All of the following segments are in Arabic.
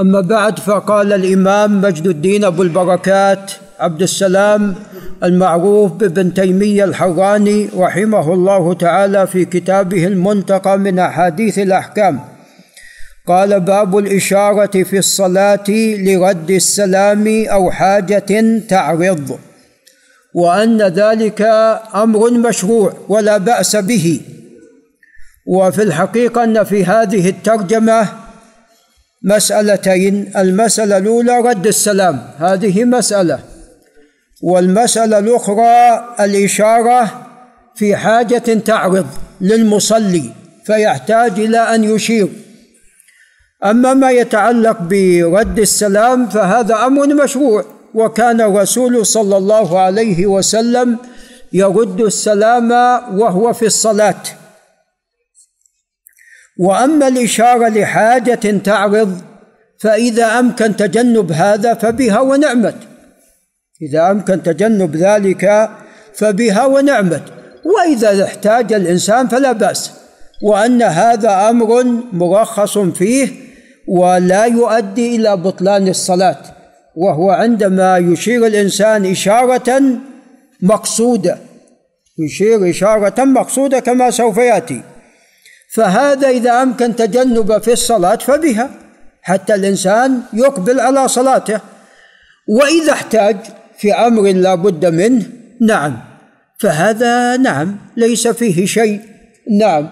أما بعد فقال الإمام مجد الدين أبو البركات عبد السلام المعروف بابن تيمية الحراني رحمه الله تعالى في كتابه المنتقى من أحاديث الأحكام. قال باب الإشارة في الصلاة لرد السلام أو حاجة تعرض وأن ذلك أمر مشروع ولا بأس به. وفي الحقيقة أن في هذه الترجمة مسألتين. المسألة الأولى رد السلام هذه مسألة. والمسألة الأخرى الإشارة في حاجة تعرض للمصلي فيحتاج إلى أن يشير. أما ما يتعلق برد السلام فهذا أمر مشروع وكان الرسول صلى الله عليه وسلم يرد السلام وهو في الصلاة. وأما الإشارة لحاجة تعرض فإذا أمكن تجنب هذا فبها ونعمت. إذا أمكن تجنب ذلك فبها ونعمت. وإذا احتاج الإنسان فلا بأس. وأن هذا أمر مرخص فيه ولا يؤدي إلى بطلان الصلاة. وهو عندما يشير الإنسان إشارة مقصودة يشير إشارة مقصودة كما سوف يأتي. فهذا إذا أمكن تجنب في الصلاة فبها حتى الإنسان يقبل على صلاته. وإذا احتاج في أمر لا بد منه نعم. فهذا نعم ليس فيه شيء. نعم.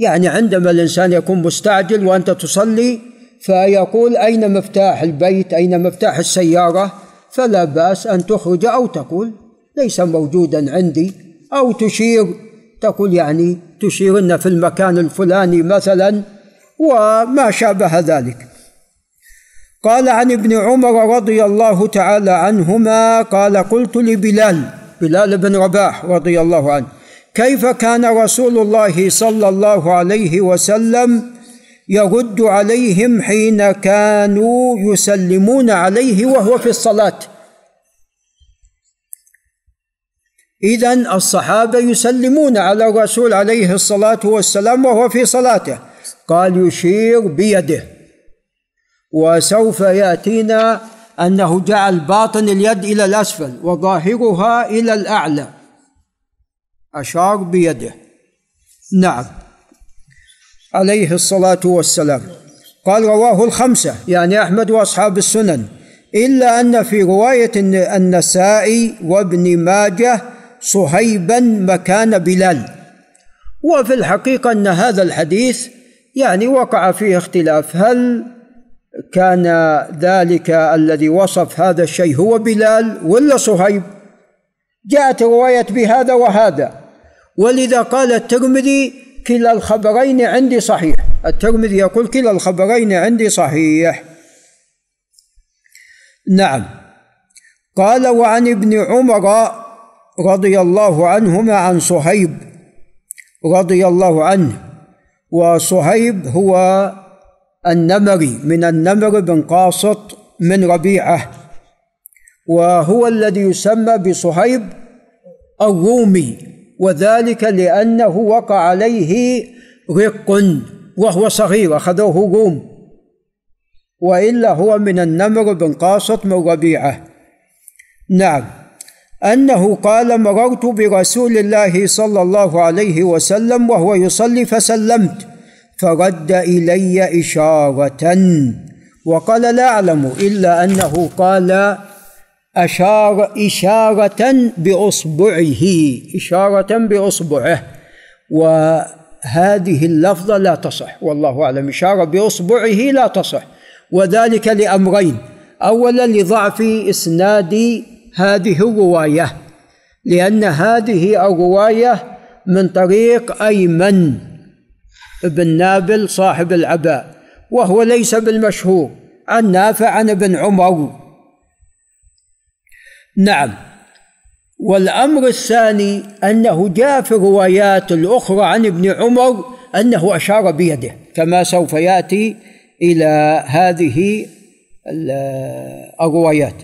يعني عندما الإنسان يكون مستعجل وأنت تصلي فيقول أين مفتاح البيت أين مفتاح السيارة؟ فلا بأس أن تخرج أو تقول ليس موجودا عندي أو تشير تقول يعني تشيرن في المكان الفلاني مثلا وما شابه ذلك. قال عن ابن عمر رضي الله تعالى عنهما قال قلت لبلال بلال بن رباح رضي الله عنه كيف كان رسول الله صلى الله عليه وسلم يرد عليهم حين كانوا يسلمون عليه وهو في الصلاة؟ إذا الصحابة يسلمون على الرسول عليه الصلاة والسلام وهو في صلاته. قال يشير بيده. وسوف يأتينا أنه جعل باطن اليد إلى الأسفل وظاهرها إلى الأعلى. أشار بيده. نعم. عليه الصلاة والسلام. قال رواه الخمسة يعني أحمد وأصحاب السنن. إلا أن في رواية النسائي وابن ماجه صهيبا مكان بلال. وفي الحقيقة أن هذا الحديث يعني وقع فيه اختلاف. هل كان ذلك الذي وصف هذا الشيء هو بلال ولا صهيب؟ جاءت رواية بهذا وهذا. ولذا قال الترمذي كلا الخبرين عندي صحيح. الترمذي يقول كلا الخبرين عندي صحيح. نعم. قال وعن ابن عمر رضي الله عنهما عن صهيب رضي الله عنه. وصهيب هو النمري من النمر بن قاسط من ربيعة. وهو الذي يسمى بصهيب الرومي وذلك لأنه وقع عليه رق وهو صغير أخذوه روم. وإلا هو من النمر بن قاسط من ربيعة. نعم. أنه قال مررت برسول الله صلى الله عليه وسلم وهو يصلي فسلمت فرد إلي إشارة وقال لا أعلم إلا أنه قال أشار إشارة بأصبعه إشارة بأصبعه وهذه اللفظة لا تصح والله أعلم إشارة بأصبعه لا تصح وذلك لأمرين أولا لضعف إسناد هذه الروايه لأن هذه الروايه من طريق أيمن بن نابل صاحب العباء وهو ليس بالمشهور عن نافع عن ابن عمر. نعم. والأمر الثاني أنه جاء في الروايات الأخرى عن ابن عمر أنه أشار بيده كما سوف يأتي إلى هذه الروايات.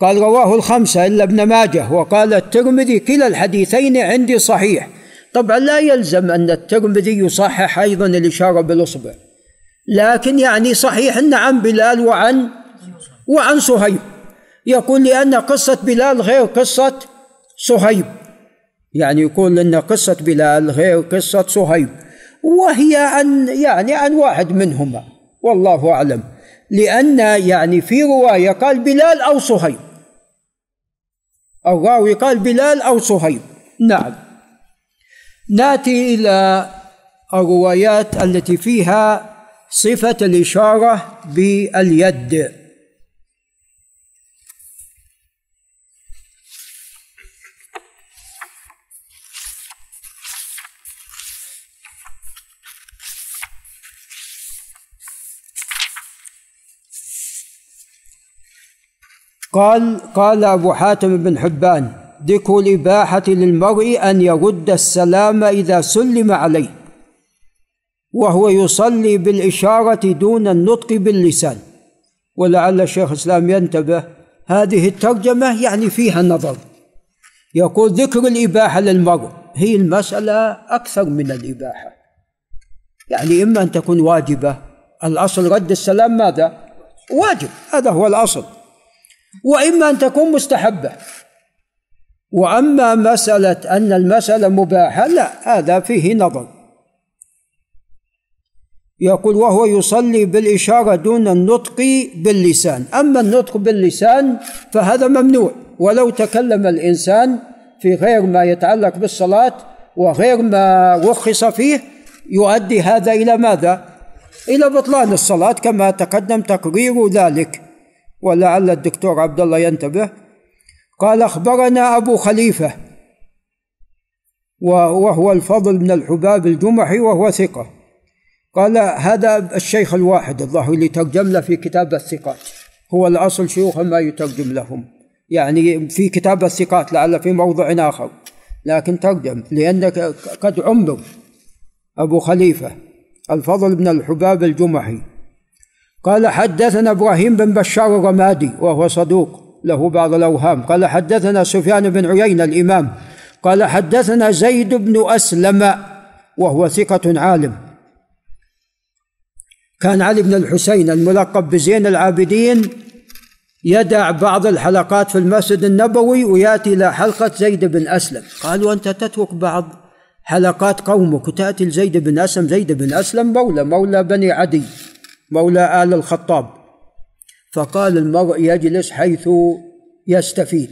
قال رواه الخمسة إلا ابن ماجه وقال الترمذي كلا الحديثين عندي صحيح. طبعا لا يلزم أن الترمذي يصحح أيضا الإشارة بالإصبع. لكن يعني صحيح أن عن بلال وعن وعن صهيب. يقول لأن قصة بلال غير قصة صهيب. يعني يقول أن قصة بلال غير قصة صهيب. وهي عن يعني عن واحد منهما. والله أعلم. لأن يعني في رواية قال بلال أو صهيب. الراوي قال بلال أو صهيب. نعم. نأتي إلى الروايات التي فيها صفة الإشارة باليد. قال قال أبو حاتم بن حبان ذكر الإباحة للمرء أن يرد السلام إذا سلم عليه وهو يصلي بالإشارة دون النطق باللسان. ولعل الشيخ الإسلام ينتبه هذه الترجمة يعني فيها نظر. يقول ذكر الإباحة للمرء. هي المسألة أكثر من الإباحة. يعني إما أن تكون واجبة الأصل رد السلام ماذا؟ واجب هذا هو الأصل. وإما أن تكون مستحبة. وأما مسألة أن المسألة مباحة لا هذا فيه نظر. يقول وهو يصلي بالإشارة دون النطق باللسان. أما النطق باللسان فهذا ممنوع. ولو تكلم الإنسان في غير ما يتعلق بالصلاة وغير ما رخص فيه يؤدي هذا إلى ماذا؟ إلى بطلان الصلاة كما تقدم تقرير ذلك. ولعل الدكتور عبد الله ينتبه. قال أخبرنا أبو خليفة وهو الفضل بن الحباب الجمحي وهو ثقة. قال هذا الشيخ الواحد الظاهر اللي ترجم له في كتاب الثقات. هو الأصل شيوخ ما يترجم لهم. يعني في كتاب الثقات لعل في موضع آخر. لكن ترجم لأنك قد عمر أبو خليفة الفضل بن الحباب الجمحي قال حدثنا إبراهيم بن بشار الرمادي وهو صدوق له بعض الأوهام. قال حدثنا سفيان بن عيينة الإمام. قال حدثنا زيد بن أسلم وهو ثقة عالم. كان علي بن الحسين الملقب بزين العابدين يدع بعض الحلقات في المسجد النبوي ويأتي إلى حلقة زيد بن أسلم. قالوا أنت تترك بعض حلقات قومك وتأتي لزيد بن أسلم. زيد بن أسلم مولى مولى بني عدي. مولى آل الخطاب. فقال المرء يجلس حيث يستفيد.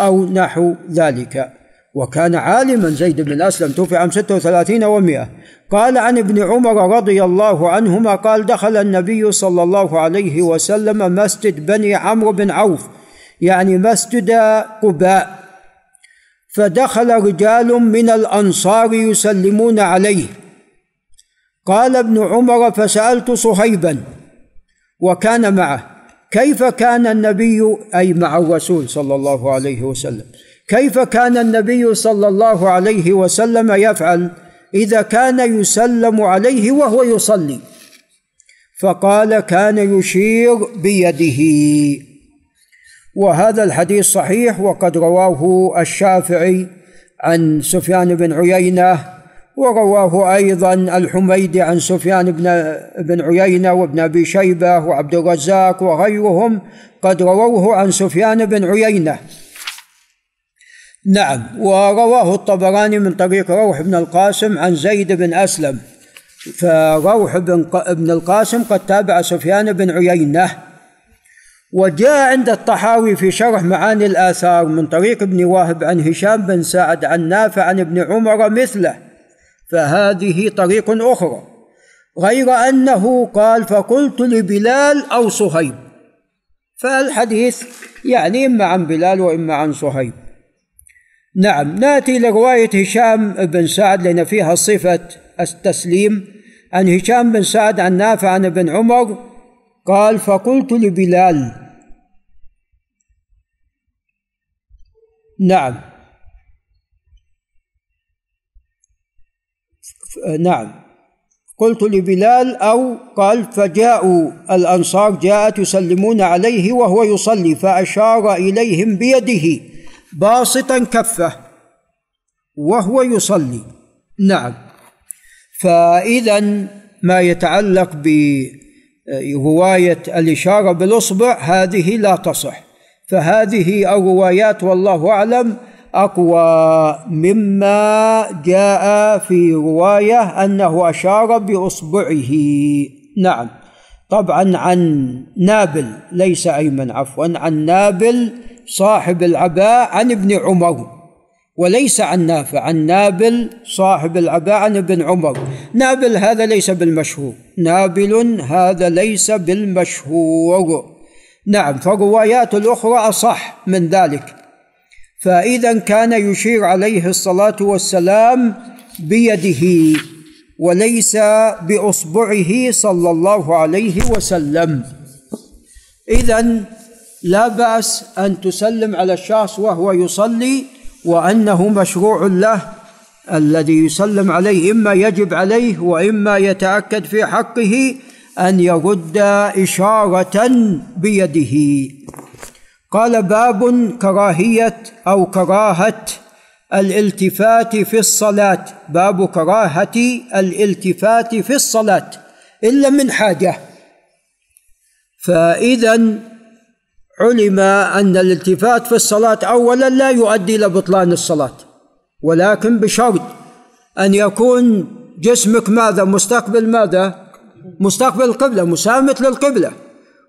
أو نحو ذلك. وكان عالما زيد بن أسلم توفي عام 36 و100 قال عن ابن عمر رضي الله عنهما قال دخل النبي صلى الله عليه وسلم مسجد بني عمرو بن عوف يعني مسجد قباء. فدخل رجال من الأنصار يسلمون عليه. قال ابن عمر فسألت صهيبا وكان معه كيف كان النبي أي مع الرسول صلى الله عليه وسلم كيف كان النبي صلى الله عليه وسلم يفعل إذا كان يسلم عليه وهو يصلي؟ فقال كان يشير بيده. وهذا الحديث صحيح وقد رواه الشافعي عن سفيان بن عيينة ورواه أيضا الحميدي عن سفيان بن بن عيينة وابن أبي شيبة وعبد الرزاق وغيرهم قد رووه عن سفيان بن عيينة. نعم ورواه الطبراني من طريق روح بن القاسم عن زيد بن أسلم. فروح بن ابن القاسم قد تابع سفيان بن عيينة. وجاء عند الطحاوي في شرح معاني الآثار من طريق ابن واهب عن هشام بن سعد عن نافع عن ابن عمر مثله. فهذه طريق أخرى. غير أنه قال فقلت لبلال أو صهيب. فالحديث يعني إما عن بلال وإما عن صهيب. نعم نأتي لروايه هشام بن سعد لأن فيها صفة التسليم. عن هشام بن سعد عن نافع عن ابن عمر قال فقلت لبلال. نعم. نعم. قلت لبلال أو قال فجاءوا. الأنصار جاءت يسلمون عليه وهو يصلي فأشار إليهم بيده باسطا كفه وهو يصلي. نعم. فإذا ما يتعلق برواية الإشارة بالإصبع هذه لا تصح. فهذه الروايات والله أعلم أقوى مما جاء في رواية أنه أشار بإصبعه. نعم. طبعا عن نابل ليس أيمن عفوا عن نابل صاحب العباء عن ابن عمر. وليس عن نافع عن نابل صاحب العباء عن ابن عمر. نابل هذا ليس بالمشهور. نابل هذا ليس بالمشهور. نعم فالروايات الأخرى أصح من ذلك. فإذا كان يشير عليه الصلاة والسلام بيده وليس بأصبعه صلى الله عليه وسلم. اذا لا بأس أن تسلم على الشخص وهو يصلي وأنه مشروع له الذي يسلم عليه إما يجب عليه وإما يتأكد في حقه أن يرد إشارة بيده. قال باب كراهية أو كراهة الالتفات في الصلاة. باب كراهة الالتفات في الصلاة. إلا من حاجة. فإذا علم أن الالتفات في الصلاة أولا لا يؤدي إلى بطلان الصلاة. ولكن بشرط أن يكون جسمك ماذا؟ مستقبل ماذا؟ مستقبل القبلة مسامت للقبلة.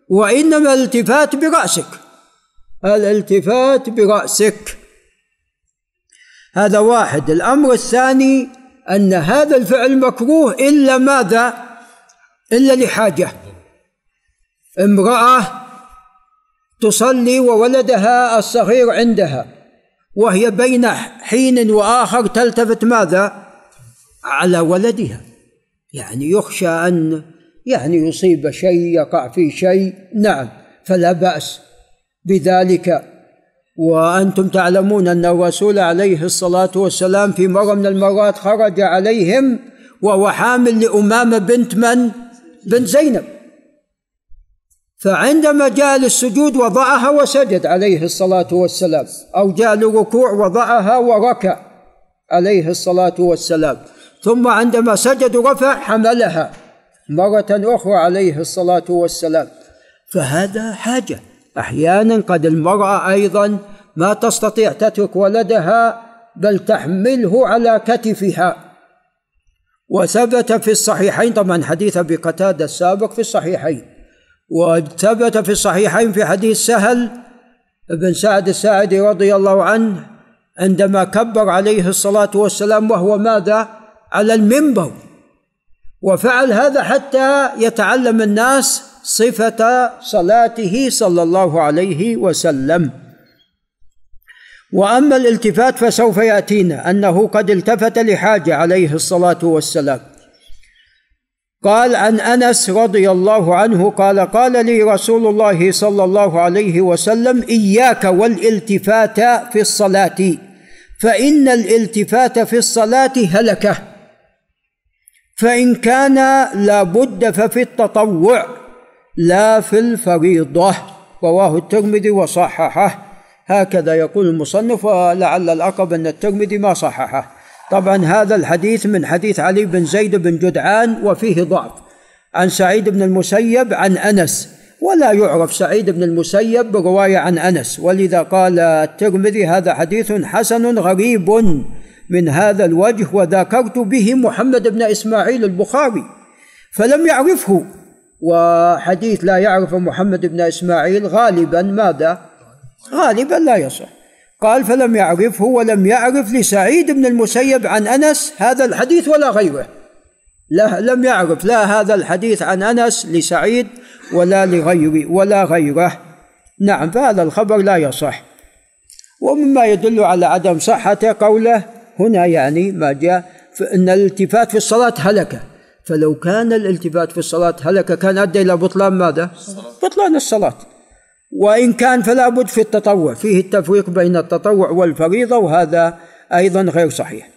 وإنما الالتفات برأسك. الالتفات برأسك. هذا واحد. الأمر الثاني أن هذا الفعل مكروه إلا ماذا؟ إلا لحاجة. امرأة تصلي وولدها الصغير عندها وهي بين حين وآخر تلتفت ماذا؟ على ولدها. يعني يخشى أن يعني يصيب شيء يقع في شيء. نعم فلا بأس. بذلك. وأنتم تعلمون أن الرسول عليه الصلاة والسلام في مرة من المرات خرج عليهم وهو حامل لأمامة بنت من؟ بنت زينب. فعندما جاء للسجود وضعها وسجد عليه الصلاة والسلام أو جاء للركوع وضعها وركع عليه الصلاة والسلام. ثم عندما سجد ورفع حملها مرة أخرى عليه الصلاة والسلام. فهذا حاجة. أحيانا قد المرأة أيضا ما تستطيع تترك ولدها بل تحمله على كتفها. وثبت في الصحيحين طبعا حديث أبي قتادة السابق في الصحيحين. وثبت في الصحيحين في حديث سهل بن سعد الساعدي رضي الله عنه عندما كبر عليه الصلاة والسلام وهو ماذا؟ على المنبر. وفعل هذا حتى يتعلم الناس صفة صلاته صلى الله عليه وسلم. وأما الالتفات فسوف يأتينا أنه قد التفت لحاجة عليه الصلاة والسلام. قال عن أنس رضي الله عنه قال قال لي رسول الله صلى الله عليه وسلم إياك والالتفات في الصلاة فإن الالتفات في الصلاة هلكة. فإن كان لابد ففي التطوع لا في الفريضة رواه الترمذي وصححه. هكذا يقول المصنف ولعل الأقرب أن الترمذي ما صححه. طبعا هذا الحديث من حديث علي بن زيد بن جدعان وفيه ضعف. عن سعيد بن المسيب عن أنس ولا يعرف سعيد بن المسيب برواية عن أنس. ولذا قال الترمذي هذا حديث حسن غريب. من هذا الوجه وذكرت به محمد بن إسماعيل البخاري فلم يعرفه. وحديث لا يعرف محمد بن إسماعيل غالبا ماذا؟ غالبا لا يصح. قال فلم يعرفه ولم يعرف لسعيد بن المسيب عن أنس هذا الحديث ولا غيره. لا لم يعرف لا هذا الحديث عن أنس لسعيد ولا لغيره ولا غيره. نعم فهذا الخبر لا يصح. ومما يدل على عدم صحته قوله هنا يعني ما جاء إن الالتفات في الصلاة هلكه فلو كان الالتفات في الصلاة هلك كان أدى إلى بطلان ماذا؟ بطلان الصلاة. وإن كان فلا بد في التطوع. فيه التفريق بين التطوع والفريضة وهذا أيضا غير صحيح.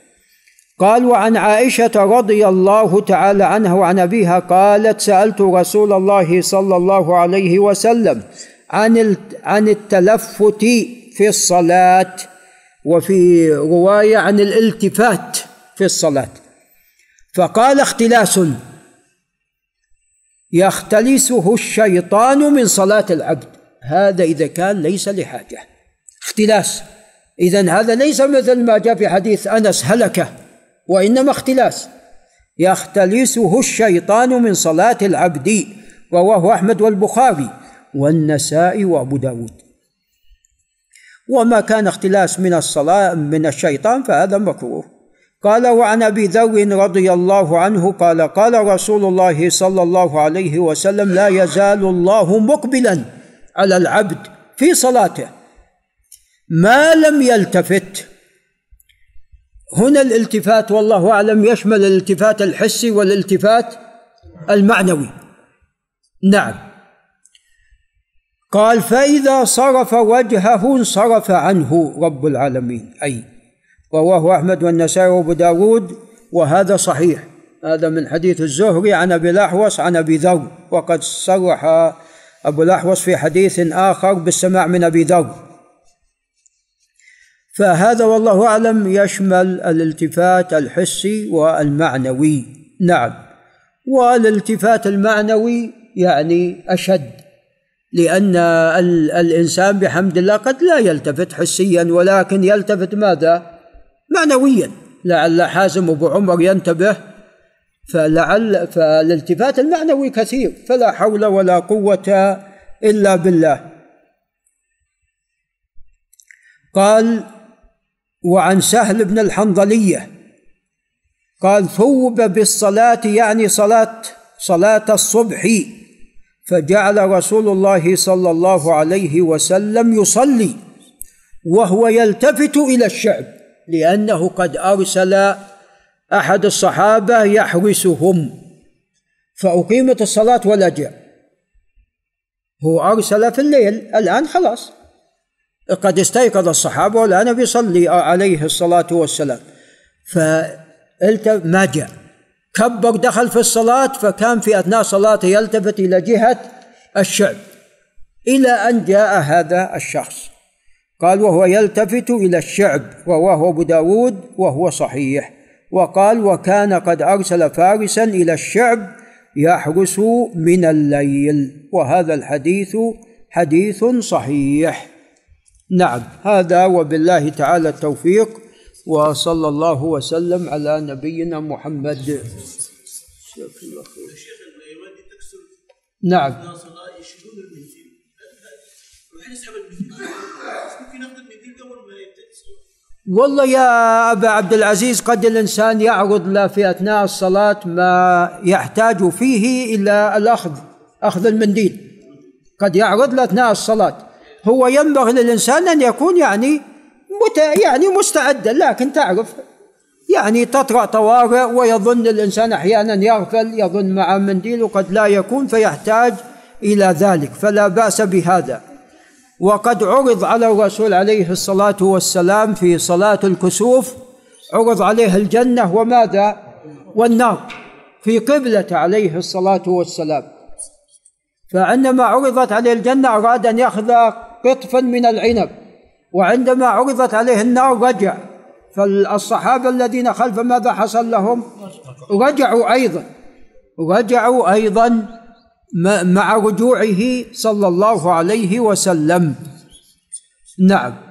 قال وعن عائشة رضي الله تعالى عنها وعن أبيها قالت سألت رسول الله صلى الله عليه وسلم عن عن التلفت في الصلاة وفي رواية عن الالتفات في الصلاة. فقال اختلاس يختلسه الشيطان من صلاة العبد. هذا إذا كان ليس لحاجة. اختلاس. إذا هذا ليس مثل ما جاء في حديث أنس هلكة وإنما اختلاس. يختلسه الشيطان من صلاة العبد رواه أحمد والبخاري والنسائي وأبو داود. وما كان اختلاس من الصلاة من الشيطان فهذا مكروه. قال وعن أبي ذر رضي الله عنه قال قال رسول الله صلى الله عليه وسلم لا يزال الله مقبلا على العبد في صلاته. ما لم يلتفت. هنا الالتفات والله أعلم يشمل الالتفات الحسي والالتفات المعنوي. نعم. قال فإذا صرف وجهه انصرف عنه رب العالمين. أي رواه أحمد والنسائي وأبو داود وهذا صحيح. هذا من حديث الزهري عن أبي الأحوص عن أبي ذر وقد صرح أبو الأحوص في حديث آخر بالسماع من أبي ذر. فهذا والله أعلم يشمل الالتفات الحسي والمعنوي. نعم. والالتفات المعنوي يعني أشد. لأن الإنسان بحمد الله قد لا يلتفت حسيا ولكن يلتفت ماذا؟ معنويا. لعل حازم أبو عمر ينتبه فلعل فالالتفات المعنوي كثير فلا حول ولا قوة إلا بالله. قال وعن سهل بن الحنظلية قال ثوب بالصلاة يعني صلاة صلاة الصبح. فجعل رسول الله صلى الله عليه وسلم يصلي وهو يلتفت إلى الشعب لأنه قد أرسل أحد الصحابة يحرسهم. فأقيمت الصلاة ولا جاء هو أرسل في الليل الآن خلاص. قد استيقظ الصحابة والآن بيصلي عليه الصلاة والسلام. فالتف ما جاء؟ كبر دخل في الصلاة فكان في أثناء صلاته يلتفت إلى جهة الشعب إلى أن جاء هذا الشخص. قال وهو يلتفت إلى الشعب رواه أبو داود وهو صحيح. وقال وكان قد أرسل فارسا إلى الشعب يحرس من الليل وهذا الحديث حديث صحيح. نعم هذا وبالله تعالى التوفيق. وصلى الله وسلم على نبينا محمد. نعم. والله يا أبا عبد العزيز قد الإنسان يعرض له في أثناء الصلاة ما يحتاج فيه إلى الأخذ أخذ المنديل قد يعرض له أثناء الصلاة. هو ينبغي للإنسان أن يكون يعني مت يعني مستعدا لكن تعرف يعني تطرأ طوارئ ويظن الإنسان أحيانا يغفل يظن مع منديل وقد لا يكون فيحتاج إلى ذلك فلا بأس بهذا. وقد عرض على الرسول عليه الصلاة والسلام في صلاة الكسوف عرض عليه الجنة وماذا؟ والنار في قبلة عليه الصلاة والسلام. فعندما عرضت عليه الجنة أراد أن يأخذ قطفا من العنب. وعندما عرضت عليه النار رجع. فالصحابة الذين خلف ماذا حصل لهم؟ رجعوا أيضا. رجعوا أيضا مع رجوعه صلى الله عليه وسلم. نعم.